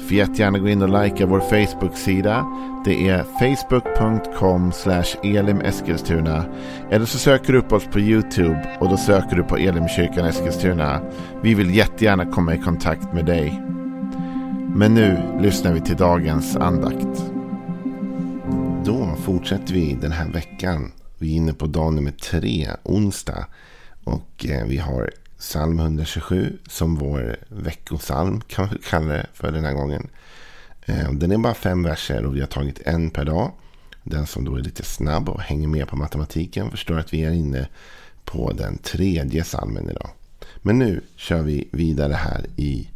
Får jättegärna gå in och likea vår Facebook-sida. Det är facebook.com elimeskilstuna. Eller så söker du upp oss på YouTube och då söker du på Elimkyrkan Eskilstuna. Vi vill jättegärna komma i kontakt med dig. Men nu lyssnar vi till dagens andakt. Då fortsätter vi den här veckan. Vi är inne på dag nummer tre, onsdag. Och eh, vi har psalm 127 som vår veckosalm kan vi kalla det för den här gången. Eh, den är bara fem verser och vi har tagit en per dag. Den som då är lite snabb och hänger med på matematiken förstår att vi är inne på den tredje salmen idag. Men nu kör vi vidare här i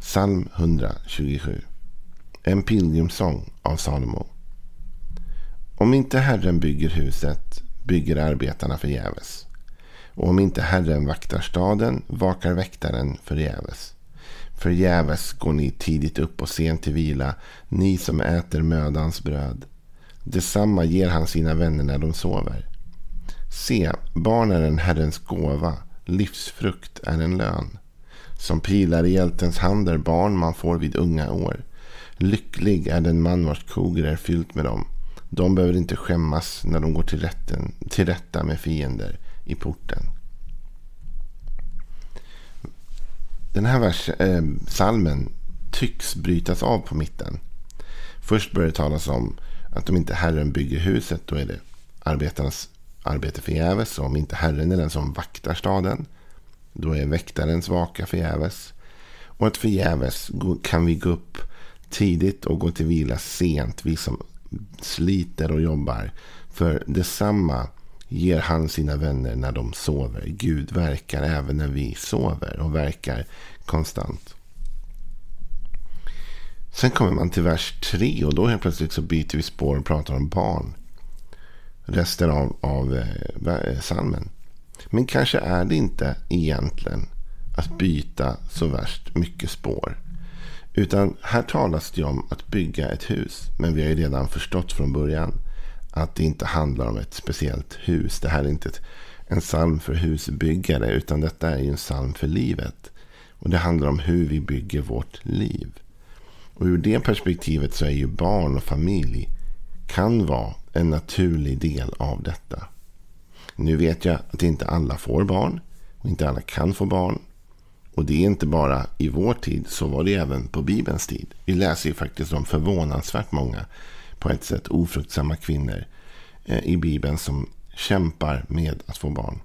psalm 127. En pilgrimssång av Salomo. Om inte Herren bygger huset bygger arbetarna förgäves. Och om inte Herren vaktar staden vakar väktaren förgäves. Förgäves går ni tidigt upp och sent till vila, ni som äter mödans bröd. Detsamma ger han sina vänner när de sover. Se, barn är en Herrens gåva, livsfrukt är en lön. Som pilar i hjältens hand är barn man får vid unga år. Lycklig är den man vars koger är fyllt med dem. De behöver inte skämmas när de går till, rätten, till rätta med fiender i porten. Den här vers, eh, salmen tycks brytas av på mitten. Först börjar det talas om att om inte Herren bygger huset då är det arbetarnas arbete förgäves. Och om inte Herren är den som vaktar staden då är väktarens vaka förgäves. Och att förgäves kan vi gå upp tidigt och gå till vila sent. Vi som sliter och jobbar. För detsamma ger han sina vänner när de sover. Gud verkar även när vi sover och verkar konstant. Sen kommer man till vers 3 och då helt plötsligt så byter vi spår och pratar om barn. Resten av, av eh, eh, salmen. Men kanske är det inte egentligen att byta så värst mycket spår. Utan här talas det om att bygga ett hus. Men vi har ju redan förstått från början att det inte handlar om ett speciellt hus. Det här är inte ett, en psalm för husbyggare. Utan detta är ju en psalm för livet. Och det handlar om hur vi bygger vårt liv. Och ur det perspektivet så är ju barn och familj kan vara en naturlig del av detta. Nu vet jag att inte alla får barn. Och inte alla kan få barn. Och det är inte bara i vår tid, så var det även på Bibelns tid. Vi läser ju faktiskt om förvånansvärt många, på ett sätt ofruktsamma kvinnor eh, i Bibeln som kämpar med att få barn.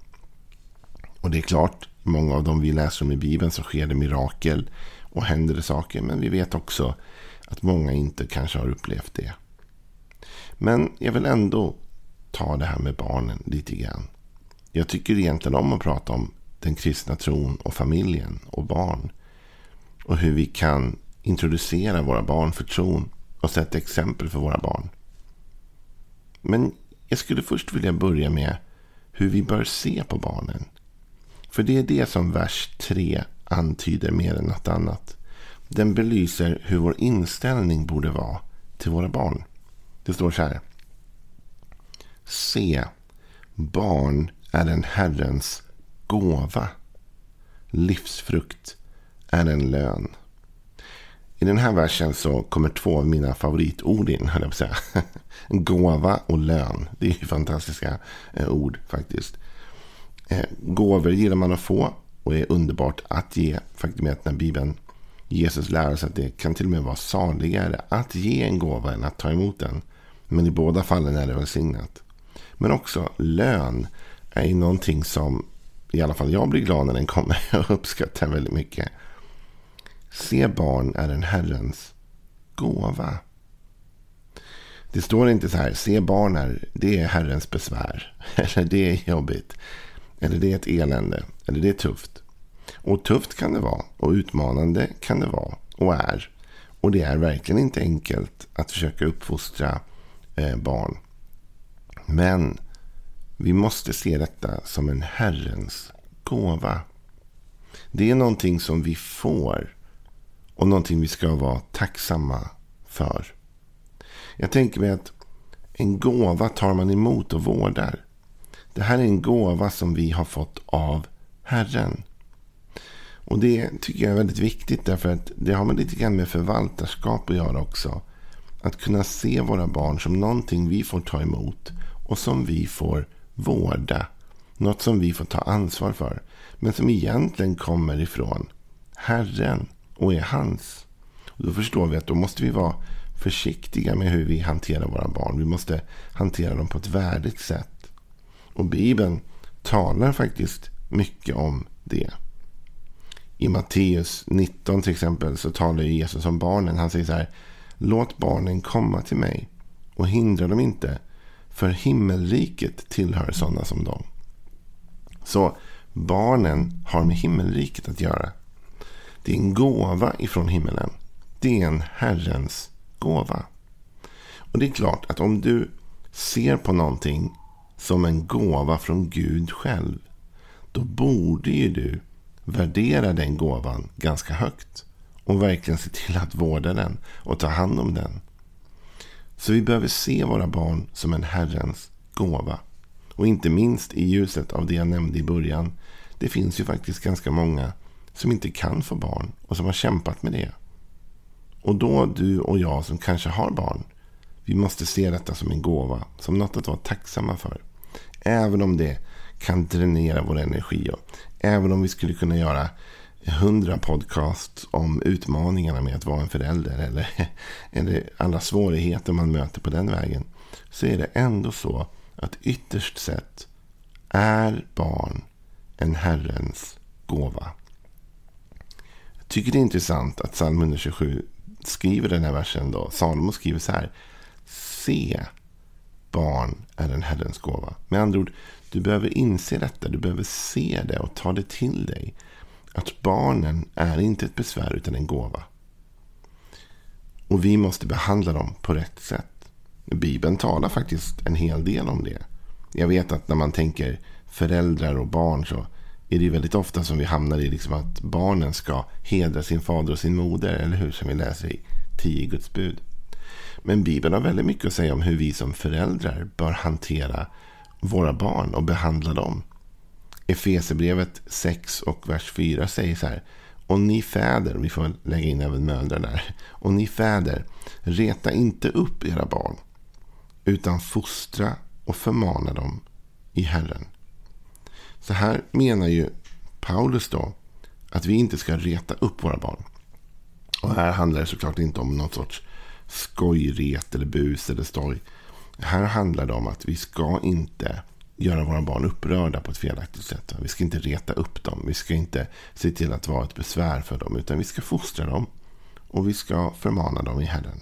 Och det är klart, många av dem vi läser om i Bibeln så sker det mirakel och händer det saker. Men vi vet också att många inte kanske har upplevt det. Men jag vill ändå ta det här med barnen lite grann. Jag tycker egentligen om att prata om den kristna tron och familjen och barn. Och hur vi kan introducera våra barn för tron och sätta exempel för våra barn. Men jag skulle först vilja börja med hur vi bör se på barnen. För det är det som vers 3 antyder mer än något annat. Den belyser hur vår inställning borde vara till våra barn. Det står så här. Se, barn är en Herrens gåva. Livsfrukt är en lön. I den här versen så kommer två av mina favoritord in, höll jag på att säga. Gåva och lön. Det är ju fantastiska eh, ord faktiskt. Eh, gåvor gillar man att få och är underbart att ge. Faktum är att när Bibeln Jesus lär oss att det kan till och med vara saligare att ge en gåva än att ta emot den. Men i båda fallen är det välsignat. Men också lön är ju någonting som i alla fall jag blir glad när den kommer. Jag uppskattar väldigt mycket. Se barn är en Herrens gåva. Det står inte så här, se barn är, det är Herrens besvär. Eller det är jobbigt. Eller det är ett elände. Eller det är tufft. Och tufft kan det vara. Och utmanande kan det vara. Och är. Och det är verkligen inte enkelt att försöka uppfostra eh, barn. Men vi måste se detta som en Herrens gåva. Det är någonting som vi får och någonting vi ska vara tacksamma för. Jag tänker mig att en gåva tar man emot och vårdar. Det här är en gåva som vi har fått av Herren. Och det tycker jag är väldigt viktigt därför att det har man lite grann med förvaltarskap att göra också. Att kunna se våra barn som någonting vi får ta emot och som vi får vårda. Något som vi får ta ansvar för. Men som egentligen kommer ifrån Herren och är hans. Och då förstår vi att då måste vi vara försiktiga med hur vi hanterar våra barn. Vi måste hantera dem på ett värdigt sätt. Och Bibeln talar faktiskt mycket om det. I Matteus 19 till exempel så talar Jesus om barnen. Han säger så här. Låt barnen komma till mig och hindra dem inte. För himmelriket tillhör sådana som dem. Så barnen har med himmelriket att göra. Det är en gåva ifrån himmelen. Det är en Herrens gåva. Och det är klart att om du ser på någonting som en gåva från Gud själv. Då borde ju du värdera den gåvan ganska högt. Och verkligen se till att vårda den och ta hand om den. Så vi behöver se våra barn som en Herrens gåva. Och inte minst i ljuset av det jag nämnde i början. Det finns ju faktiskt ganska många som inte kan få barn och som har kämpat med det. Och då du och jag som kanske har barn. Vi måste se detta som en gåva. Som något att vara tacksamma för. Även om det kan dränera vår energi. Och även om vi skulle kunna göra hundra podcast om utmaningarna med att vara en förälder. Eller, eller alla svårigheter man möter på den vägen. Så är det ändå så att ytterst sett är barn en Herrens gåva. Tycker det är intressant att psalm 127 skriver den här versen. Då. Salomo skriver så här. Se, barn är en Herrens gåva. Med andra ord, du behöver inse detta. Du behöver se det och ta det till dig. Att barnen är inte ett besvär utan en gåva. Och vi måste behandla dem på rätt sätt. Bibeln talar faktiskt en hel del om det. Jag vet att när man tänker föräldrar och barn så är det väldigt ofta som vi hamnar i liksom att barnen ska hedra sin fader och sin moder. Eller hur? Som vi läser i tio Guds bud. Men Bibeln har väldigt mycket att säga om hur vi som föräldrar bör hantera våra barn och behandla dem. Efesebrevet 6 och vers 4 säger så här. Och ni fäder, vi får lägga in även mödrar där. Och ni fäder, reta inte upp era barn. Utan fostra och förmana dem i Herren. Så här menar ju Paulus då att vi inte ska reta upp våra barn. Och här handlar det såklart inte om något sorts skojret eller bus eller stoj. Här handlar det om att vi ska inte göra våra barn upprörda på ett felaktigt sätt. Vi ska inte reta upp dem. Vi ska inte se till att vara ett besvär för dem. Utan vi ska fostra dem. Och vi ska förmana dem i Herren.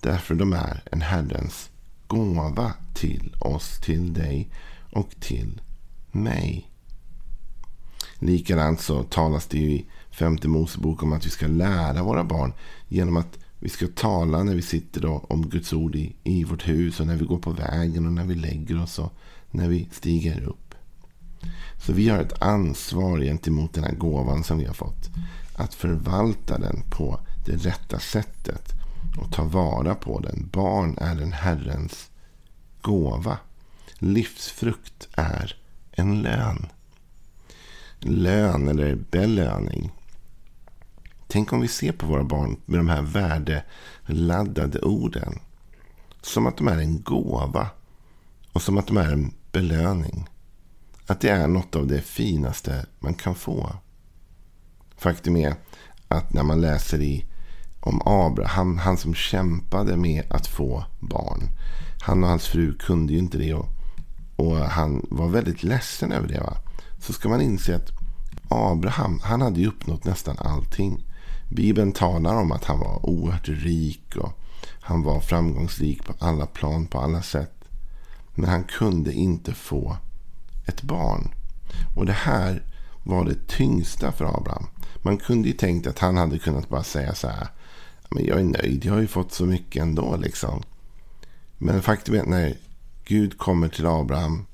Därför de är en Herrens gåva till oss, till dig och till mig. Likadant så talas det i femte Mosebok om att vi ska lära våra barn genom att vi ska tala när vi sitter då om Guds ord i, i vårt hus och när vi går på vägen och när vi lägger oss och när vi stiger upp. Så vi har ett ansvar gentemot den här gåvan som vi har fått. Att förvalta den på det rätta sättet och ta vara på den. Barn är en Herrens gåva. Livsfrukt är en lön. Lön eller belöning. Tänk om vi ser på våra barn med de här värdeladdade orden. Som att de är en gåva. Och som att de är en belöning. Att det är något av det finaste man kan få. Faktum är att när man läser i om Abraham, han som kämpade med att få barn. Han och hans fru kunde ju inte det. Och och han var väldigt ledsen över det. Va? Så ska man inse att Abraham, han hade ju uppnått nästan allting. Bibeln talar om att han var oerhört rik och han var framgångsrik på alla plan, på alla sätt. Men han kunde inte få ett barn. Och det här var det tyngsta för Abraham. Man kunde ju tänkt att han hade kunnat bara säga så här. Men jag är nöjd, jag har ju fått så mycket ändå liksom. Men faktum är att när Gud kommer till Abraham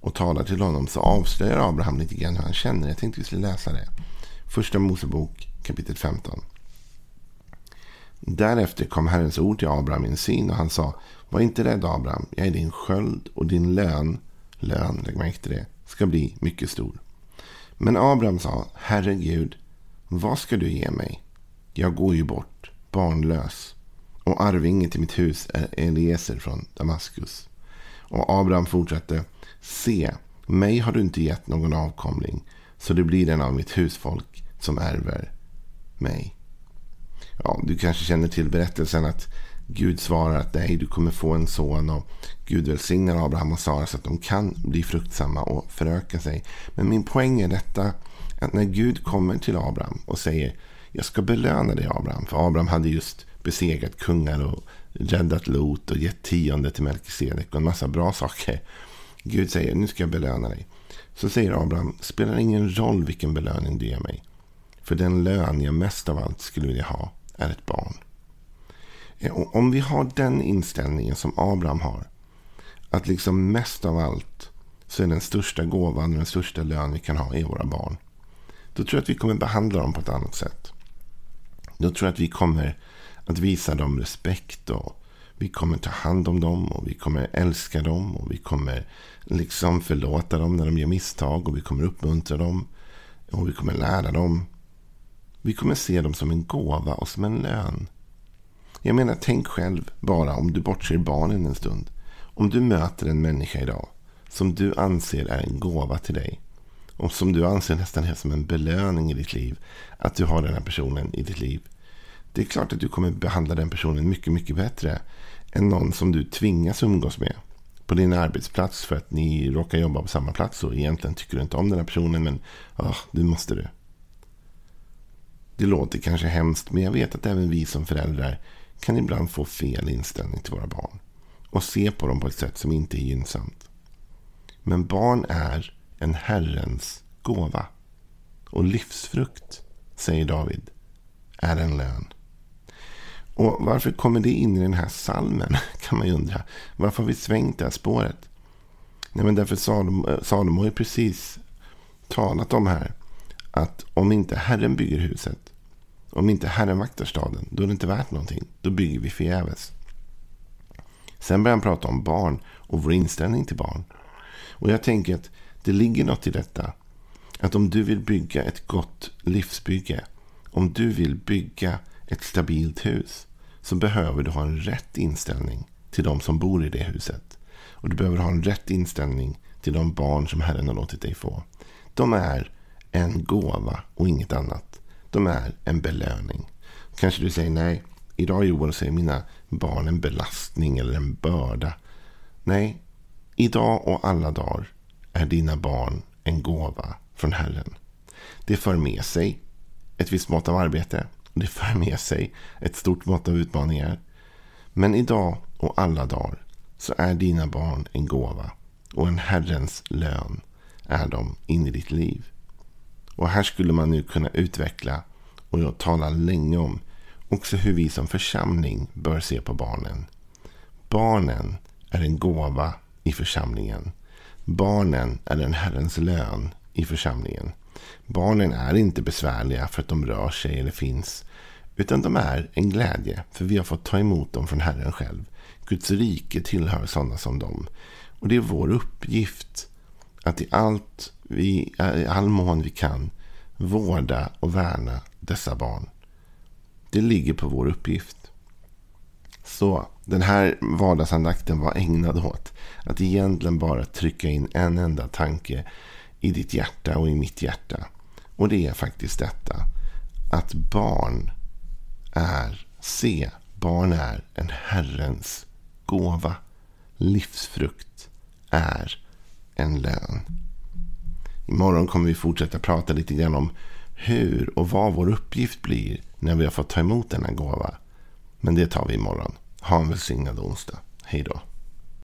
och talar till honom så avslöjar Abraham lite grann hur han känner. Jag tänkte vi skulle läsa det. Första Mosebok kapitel 15. Därefter kom Herrens ord till Abraham i en syn och han sa Var inte rädd Abraham, jag är din sköld och din lön, lön, lägg märke till det, ska bli mycket stor. Men Abraham sa Herre Gud, vad ska du ge mig? Jag går ju bort, barnlös. Och arvinge till mitt hus är Eliezer från Damaskus. Och Abraham fortsatte. Se, mig har du inte gett någon avkomling. Så det blir den av mitt husfolk som ärver mig. Ja, du kanske känner till berättelsen att Gud svarar att nej, du kommer få en son. Och Gud välsignar Abraham och Sara så att de kan bli fruktsamma och föröka sig. Men min poäng är detta. Att när Gud kommer till Abraham och säger jag ska belöna dig Abraham. För Abraham hade just besegrat kungar och räddat Lot och gett tionde till Melkisedek och en massa bra saker. Gud säger nu ska jag belöna dig. Så säger Abraham, spelar ingen roll vilken belöning du ger mig. För den lön jag mest av allt skulle vilja ha är ett barn. Eh, och om vi har den inställningen som Abraham har. Att liksom mest av allt så är den största gåvan och den största lön vi kan ha är våra barn. Då tror jag att vi kommer behandla dem på ett annat sätt. Då tror jag att vi kommer att visa dem respekt. och Vi kommer ta hand om dem och vi kommer älska dem. Och vi kommer liksom förlåta dem när de gör misstag. Och vi kommer uppmuntra dem. Och vi kommer lära dem. Vi kommer se dem som en gåva och som en lön. Jag menar, tänk själv bara om du bortser barnen en stund. Om du möter en människa idag som du anser är en gåva till dig. Och som du anser nästan är som en belöning i ditt liv. Att du har den här personen i ditt liv. Det är klart att du kommer behandla den personen mycket, mycket bättre. Än någon som du tvingas umgås med. På din arbetsplats för att ni råkar jobba på samma plats. Och egentligen tycker du inte om den här personen. Men ah, oh, du måste du. Det låter kanske hemskt. Men jag vet att även vi som föräldrar kan ibland få fel inställning till våra barn. Och se på dem på ett sätt som inte är gynnsamt. Men barn är en Herrens gåva. Och livsfrukt, säger David, är en lön. Och varför kommer det in i den här salmen? Kan man ju undra. Varför har vi svängt det här spåret? Nej, men därför Salomo, eh, Salomo har ju precis talat om här. Att om inte Herren bygger huset. Om inte Herren vaktar staden. Då är det inte värt någonting. Då bygger vi förgäves. Sen börjar han prata om barn och vår inställning till barn. Och jag tänker att det ligger något i detta. Att om du vill bygga ett gott livsbygge. Om du vill bygga ett stabilt hus. Så behöver du ha en rätt inställning till de som bor i det huset. Och du behöver ha en rätt inställning till de barn som Herren har låtit dig få. De är en gåva och inget annat. De är en belöning. Kanske du säger nej. Idag Johan säger mina barn en belastning eller en börda. Nej, idag och alla dagar är dina barn en gåva från Herren. Det för med sig ett visst mått av arbete. Det för med sig ett stort mått av utmaningar. Men idag och alla dagar så är dina barn en gåva. Och en Herrens lön är de in i ditt liv. Och här skulle man nu kunna utveckla och jag talar länge om också hur vi som församling bör se på barnen. Barnen är en gåva i församlingen. Barnen är en Herrens lön i församlingen. Barnen är inte besvärliga för att de rör sig eller finns. Utan de är en glädje för vi har fått ta emot dem från Herren själv. Guds rike tillhör sådana som dem. Och det är vår uppgift att i allt vi, i all mån vi kan vårda och värna dessa barn. Det ligger på vår uppgift. Så den här vardagsandakten var ägnad åt att egentligen bara trycka in en enda tanke i ditt hjärta och i mitt hjärta. Och det är faktiskt detta. Att barn är, se, barn är en Herrens gåva. Livsfrukt är en lön. Imorgon kommer vi fortsätta prata lite grann om hur och vad vår uppgift blir när vi har fått ta emot denna gåva. Men det tar vi imorgon. Ha en välsignad onsdag. Hej då.